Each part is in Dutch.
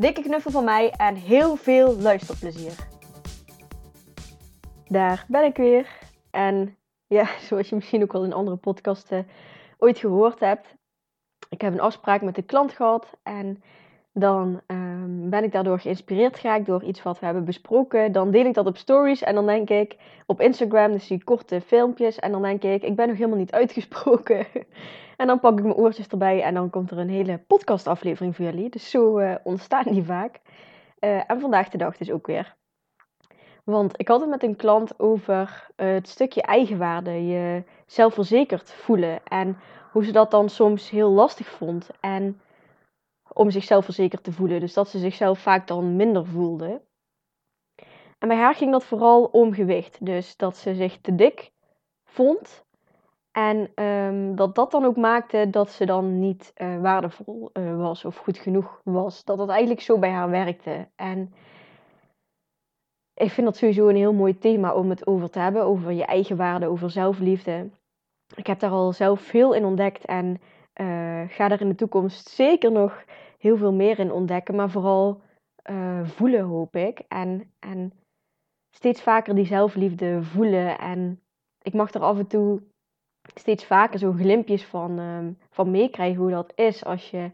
Dikke knuffel van mij en heel veel luisterplezier. Daar ben ik weer. En ja, zoals je misschien ook wel in andere podcasten ooit gehoord hebt, ik heb een afspraak met een klant gehad en dan ehm, ben ik daardoor geïnspireerd geraakt door iets wat we hebben besproken. Dan deel ik dat op stories en dan denk ik op Instagram, dus die korte filmpjes. En dan denk ik, ik ben nog helemaal niet uitgesproken. en dan pak ik mijn oortjes erbij en dan komt er een hele podcastaflevering voor jullie. Dus zo uh, ontstaan die vaak. Uh, en vandaag de dag dus ook weer. Want ik had het met een klant over het stukje eigenwaarde, je zelfverzekerd voelen. En hoe ze dat dan soms heel lastig vond. En om zichzelf verzekerd te voelen. Dus dat ze zichzelf vaak dan minder voelde. En bij haar ging dat vooral om gewicht. Dus dat ze zich te dik vond. En um, dat dat dan ook maakte dat ze dan niet uh, waardevol uh, was of goed genoeg was. Dat dat eigenlijk zo bij haar werkte. En ik vind dat sowieso een heel mooi thema om het over te hebben. Over je eigen waarde, over zelfliefde. Ik heb daar al zelf veel in ontdekt en uh, ga daar in de toekomst zeker nog heel veel meer in ontdekken, maar vooral uh, voelen, hoop ik. En, en steeds vaker die zelfliefde voelen. En ik mag er af en toe steeds vaker zo glimpjes van, um, van meekrijgen hoe dat is als je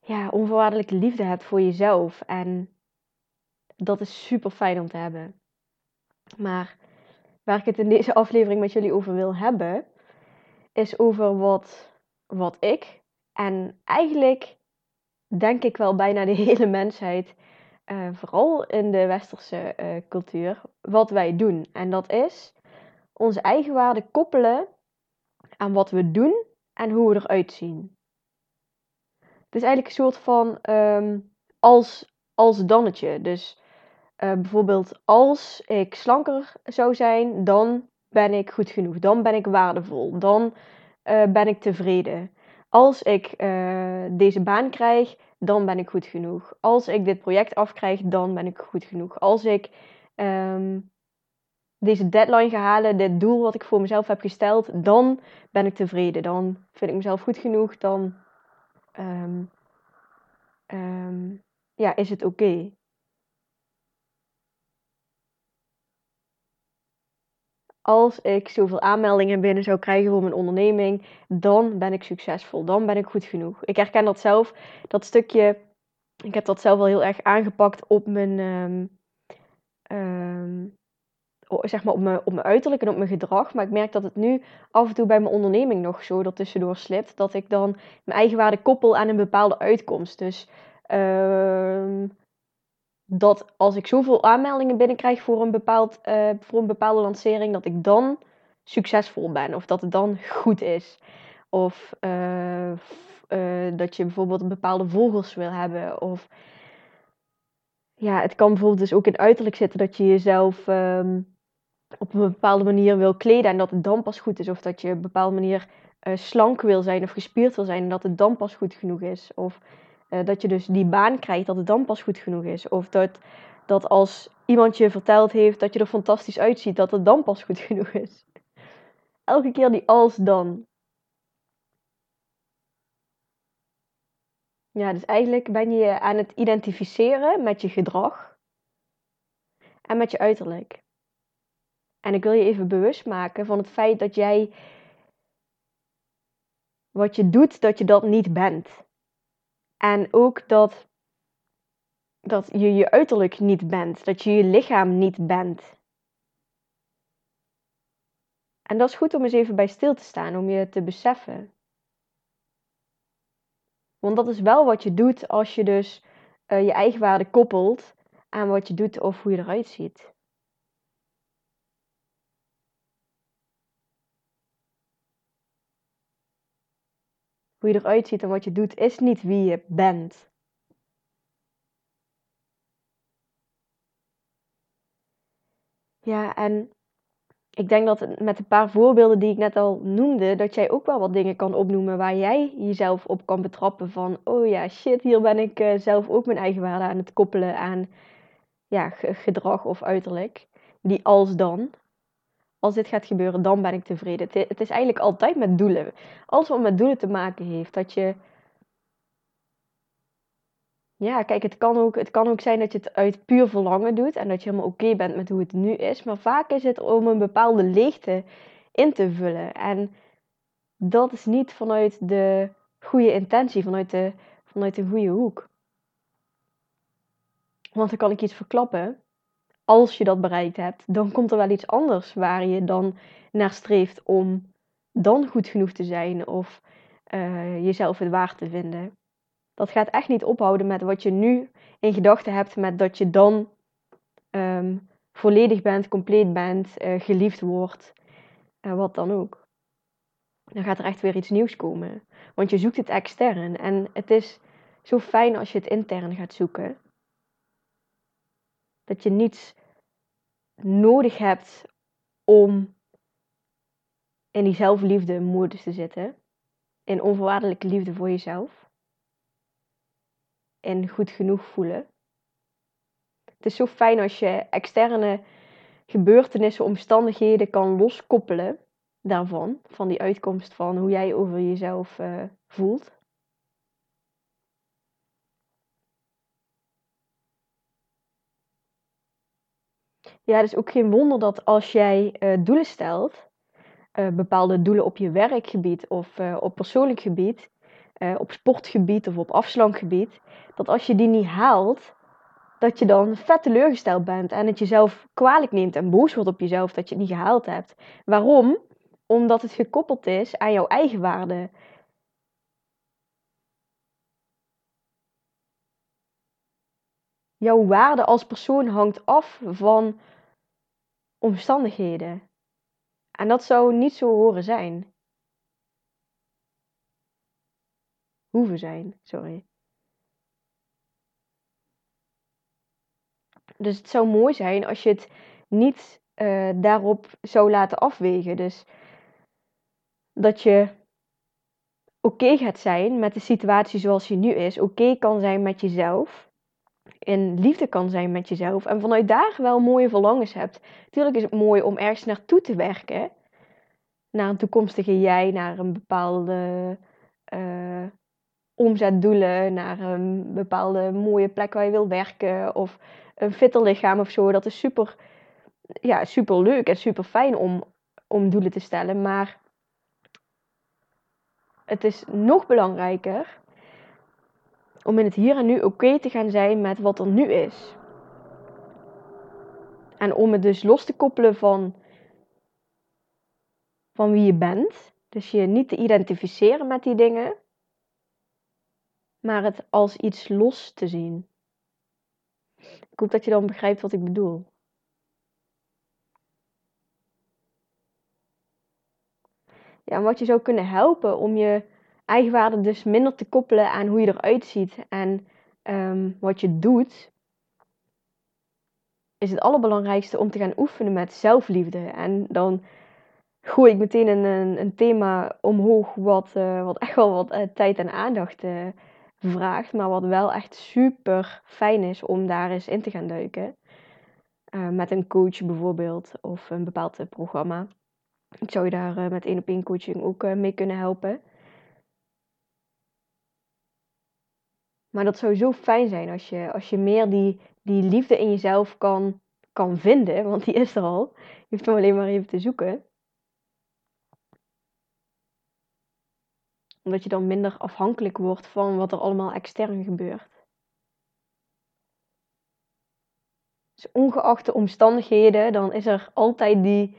ja, onvoorwaardelijke liefde hebt voor jezelf. En dat is super fijn om te hebben. Maar waar ik het in deze aflevering met jullie over wil hebben, is over wat, wat ik en eigenlijk denk ik wel bijna de hele mensheid, uh, vooral in de westerse uh, cultuur, wat wij doen. En dat is onze eigen waarde koppelen aan wat we doen en hoe we eruit zien. Het is eigenlijk een soort van um, als, als dannetje. Dus uh, bijvoorbeeld als ik slanker zou zijn, dan ben ik goed genoeg. Dan ben ik waardevol. Dan ben ik tevreden als ik uh, deze baan krijg, dan ben ik goed genoeg. Als ik dit project afkrijg, dan ben ik goed genoeg. Als ik um, deze deadline ga halen, dit doel wat ik voor mezelf heb gesteld, dan ben ik tevreden. Dan vind ik mezelf goed genoeg. Dan um, um, ja, is het oké. Als ik zoveel aanmeldingen binnen zou krijgen voor mijn onderneming, dan ben ik succesvol. Dan ben ik goed genoeg. Ik herken dat zelf, dat stukje. Ik heb dat zelf wel heel erg aangepakt op mijn, um, um, zeg maar op mijn, op mijn uiterlijk en op mijn gedrag. Maar ik merk dat het nu af en toe bij mijn onderneming nog zo dat tussendoor slipt. Dat ik dan mijn eigen waarde koppel aan een bepaalde uitkomst. Dus uh, dat als ik zoveel aanmeldingen binnenkrijg voor een, bepaald, uh, voor een bepaalde lancering, dat ik dan succesvol ben. Of dat het dan goed is. Of uh, uh, dat je bijvoorbeeld bepaalde volgers wil hebben. Of ja, het kan bijvoorbeeld dus ook in uiterlijk zitten dat je jezelf um, op een bepaalde manier wil kleden en dat het dan pas goed is. Of dat je op een bepaalde manier slank wil zijn of gespierd wil zijn en dat het dan pas goed genoeg is. Of uh, dat je dus die baan krijgt, dat het dan pas goed genoeg is. Of dat, dat als iemand je verteld heeft dat je er fantastisch uitziet, dat het dan pas goed genoeg is. Elke keer die als dan. Ja, dus eigenlijk ben je aan het identificeren met je gedrag en met je uiterlijk. En ik wil je even bewust maken van het feit dat jij wat je doet, dat je dat niet bent. En ook dat, dat je je uiterlijk niet bent, dat je je lichaam niet bent. En dat is goed om eens even bij stil te staan, om je te beseffen. Want dat is wel wat je doet als je dus uh, je eigenwaarde koppelt aan wat je doet of hoe je eruit ziet. hoe je eruit ziet en wat je doet, is niet wie je bent. Ja, en ik denk dat met een paar voorbeelden die ik net al noemde, dat jij ook wel wat dingen kan opnoemen waar jij jezelf op kan betrappen van, oh ja, shit, hier ben ik eh, zelf ook mijn eigen waarde aan het koppelen aan ja, gedrag of uiterlijk. Die als dan, als dit gaat gebeuren, dan ben ik tevreden. Het is eigenlijk altijd met doelen. Alles wat met doelen te maken heeft, dat je ja, kijk, het kan, ook, het kan ook zijn dat je het uit puur verlangen doet en dat je helemaal oké bent met hoe het nu is. Maar vaak is het om een bepaalde leegte in te vullen. En dat is niet vanuit de goede intentie, vanuit de, vanuit de goede hoek. Want dan kan ik iets verklappen. Als je dat bereikt hebt, dan komt er wel iets anders waar je dan naar streeft om dan goed genoeg te zijn of uh, jezelf het waard te vinden dat gaat echt niet ophouden met wat je nu in gedachten hebt, met dat je dan ehm, volledig bent, compleet bent, uh, geliefd wordt, en wat dan ook. Dan gaat er echt weer iets nieuws komen. Want je zoekt het extern en het is zo fijn als je het intern gaat zoeken. Dat je niets nodig hebt om in die zelfliefde modus te zitten. In onvoorwaardelijke liefde voor jezelf en goed genoeg voelen. Het is zo fijn als je externe gebeurtenissen, omstandigheden kan loskoppelen daarvan, van die uitkomst van hoe jij over jezelf uh, voelt. Ja, is ook geen wonder dat als jij uh, doelen stelt, uh, bepaalde doelen op je werkgebied of op persoonlijk gebied, op sportgebied of op afslankgebied, dat als je die niet haalt, dat je dan vet teleurgesteld bent en het jezelf kwalijk neemt en boos wordt op jezelf dat je het niet gehaald hebt. Waarom? Omdat het gekoppeld is aan jouw eigen waarde. Jouw waarde als persoon hangt af van omstandigheden. En dat zou niet zo horen zijn. Hoeven zijn, sorry. Dus het zou mooi zijn als je het niet uh, daarop zou laten afwegen. Dus dat je oké gaat zijn met de situatie zoals je nu is. Oké kan zijn met jezelf. In liefde kan zijn met jezelf. En vanuit daar wel mooie verlangens hebt. Natuurlijk is het mooi om ergens naartoe te werken. Naar een toekomstige jij, naar een bepaalde uh, omzetdoelen, naar een bepaalde mooie plek waar je wil werken. Of een fitter lichaam of zo. Dat is super, ja, super leuk en super fijn om, om doelen te stellen. Maar het is nog belangrijker om in het hier en nu oké te gaan zijn met wat er nu is. En om het dus los te koppelen van, van wie je bent. Dus je niet te identificeren met die dingen, maar het als iets los te zien. Ik hoop dat je dan begrijpt wat ik bedoel. Ja, wat je zou kunnen helpen om je eigenwaarde dus minder te koppelen aan hoe je eruit ziet en um, wat je doet, is het allerbelangrijkste om te gaan oefenen met zelfliefde. En dan gooi ik meteen een, een, thema omhoog wat, uh, wat echt wel wat uh, tijd en aandacht uh, vraagt, maar wat wel echt super fijn is om daar eens in te gaan duiken. Met een coach bijvoorbeeld of een bepaald eh, programma. Ik zou je daar met één op één coaching ook mee kunnen helpen. Maar dat zou zo fijn zijn als je, als je meer die, die liefde in jezelf kan, kan vinden, want die is er al. Je hoeft hem alleen maar even te zoeken. Omdat je dan minder afhankelijk wordt van wat er allemaal extern gebeurt. Dus ongeacht de omstandigheden, dan is er altijd die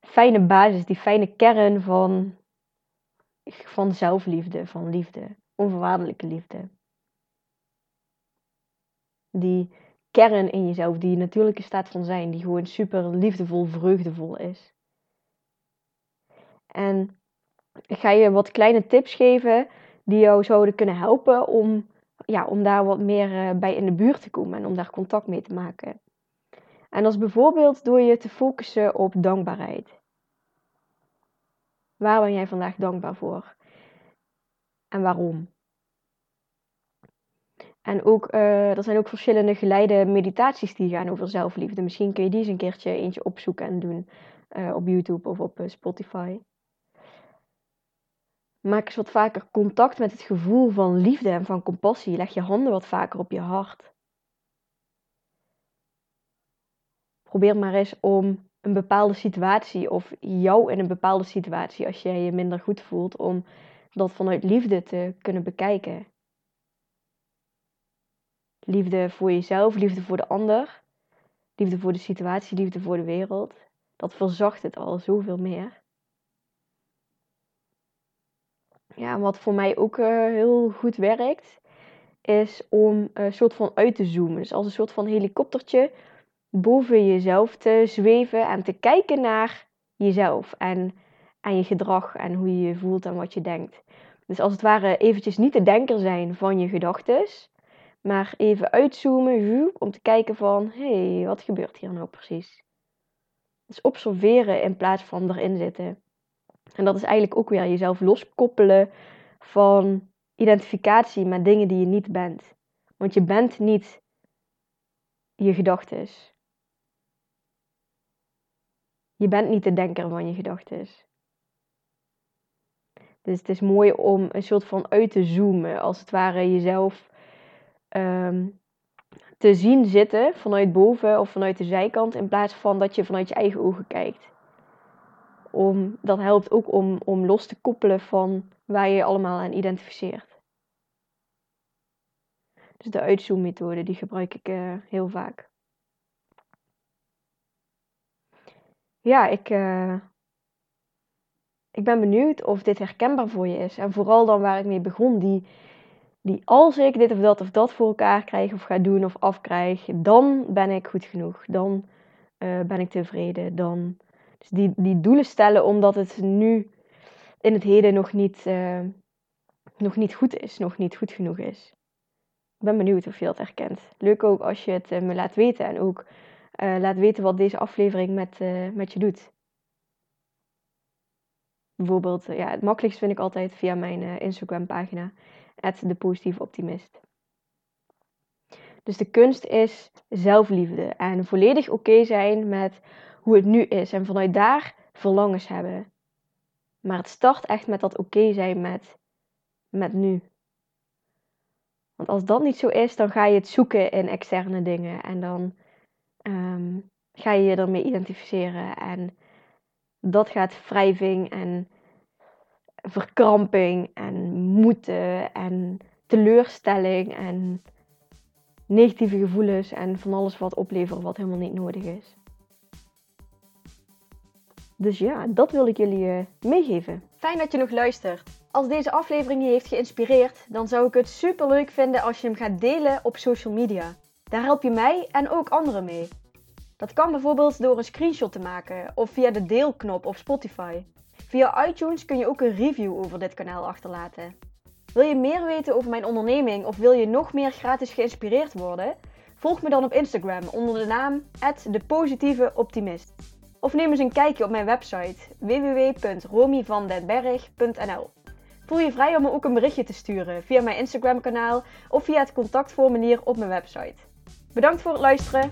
fijne basis, die fijne kern van, van zelfliefde, van liefde, onvoorwaardelijke liefde. Die kern in jezelf, die natuurlijke staat van zijn, die gewoon super liefdevol, vreugdevol is. En ik ga je wat kleine tips geven die jou zouden kunnen helpen om, ja, om daar wat meer eh, bij in de buurt te komen en om daar contact mee te maken. En is bijvoorbeeld door je te focussen op dankbaarheid. Waar ben jij vandaag dankbaar voor? En waarom? En ook, uh, er zijn ook verschillende geleide meditaties die gaan over zelfliefde. Misschien kun je die eens een keertje eentje opzoeken en doen uh, op YouTube of op uh, Spotify. Maak eens wat vaker contact met het gevoel van liefde en van compassie. Leg je handen wat vaker op je hart. Probeer maar eens om een bepaalde situatie of jou in een bepaalde situatie, als jij je minder goed voelt, om dat vanuit liefde te kunnen bekijken. Liefde voor jezelf, liefde voor de ander, liefde voor de situatie, liefde voor de wereld. Dat verzacht het al zoveel meer. Ja, wat voor mij ook uh, heel goed werkt, is om een soort van uit te zoomen. Dus als een soort van helikoptertje boven jezelf te zweven en te kijken naar jezelf en, en je gedrag en hoe je je voelt en wat je denkt. Dus als het ware eventjes niet de denker zijn van je gedachten, maar even uitzoomen om te kijken van, hé, hey, wat gebeurt hier nou precies? Dus observeren in plaats van erin zitten. En dat is eigenlijk ook weer jezelf loskoppelen van identificatie met dingen die je niet bent. Want je bent niet je gedachten. Je bent niet de denker van je gedachten. Dus het is mooi om een soort van uit te zoomen, als het ware jezelf um, te zien zitten vanuit boven of vanuit de zijkant, in plaats van dat je vanuit je eigen ogen kijkt. Om, dat helpt ook om, om los te koppelen van waar je je allemaal aan identificeert. Dus de uitzoommethode, die gebruik ik uh, heel vaak. Ja, ik, uh, ik ben benieuwd of dit herkenbaar voor je is. En vooral dan waar ik mee begon, die, die als ik dit of dat of dat voor elkaar krijg of ga doen of afkrijg, dan ben ik goed genoeg. Dan uh, ben ik tevreden. Dan... Dus die, die doelen stellen omdat het nu in het heden nog niet, uh, nog niet goed is, nog niet goed genoeg is. Ik ben benieuwd of je dat herkent. Leuk ook als je het uh, me laat weten en ook laat weten wat deze aflevering met, met je doet. Bijvoorbeeld, ja, het makkelijkst vind ik altijd via mijn Instagram pagina de positieve optimist. Dus de kunst is zelfliefde en volledig oké zijn met hoe het nu is en vanuit daar verlangens hebben. Maar het start echt met dat oké zijn met, met nu. Want als dat niet zo is, dan ga je het zoeken in externe dingen en dan ehm, ga je je ermee identificeren. En dat gaat wrijving en verkramping en moeten en teleurstelling en negatieve gevoelens en van alles wat opleveren wat helemaal niet nodig is. Dus ja, dat wil ik jullie uh, meegeven. Fijn dat je nog luistert. Als deze aflevering je heeft geïnspireerd, dan zou ik het super leuk vinden als je hem gaat delen op social media. Daar help je mij en ook anderen mee. Dat kan bijvoorbeeld door een screenshot te maken of via de deelknop op Spotify. Via iTunes kun je ook een review over dit kanaal achterlaten. Wil je meer weten over mijn onderneming of wil je nog meer gratis geïnspireerd worden? Volg me dan op Instagram onder de naam @depositieveoptimist. Of neem eens een kijkje op mijn website www.romyvandenberg.nl. Voel je vrij om me ook een berichtje te sturen via mijn Instagram kanaal of via het contactformulier op mijn website. Bedankt voor het luisteren.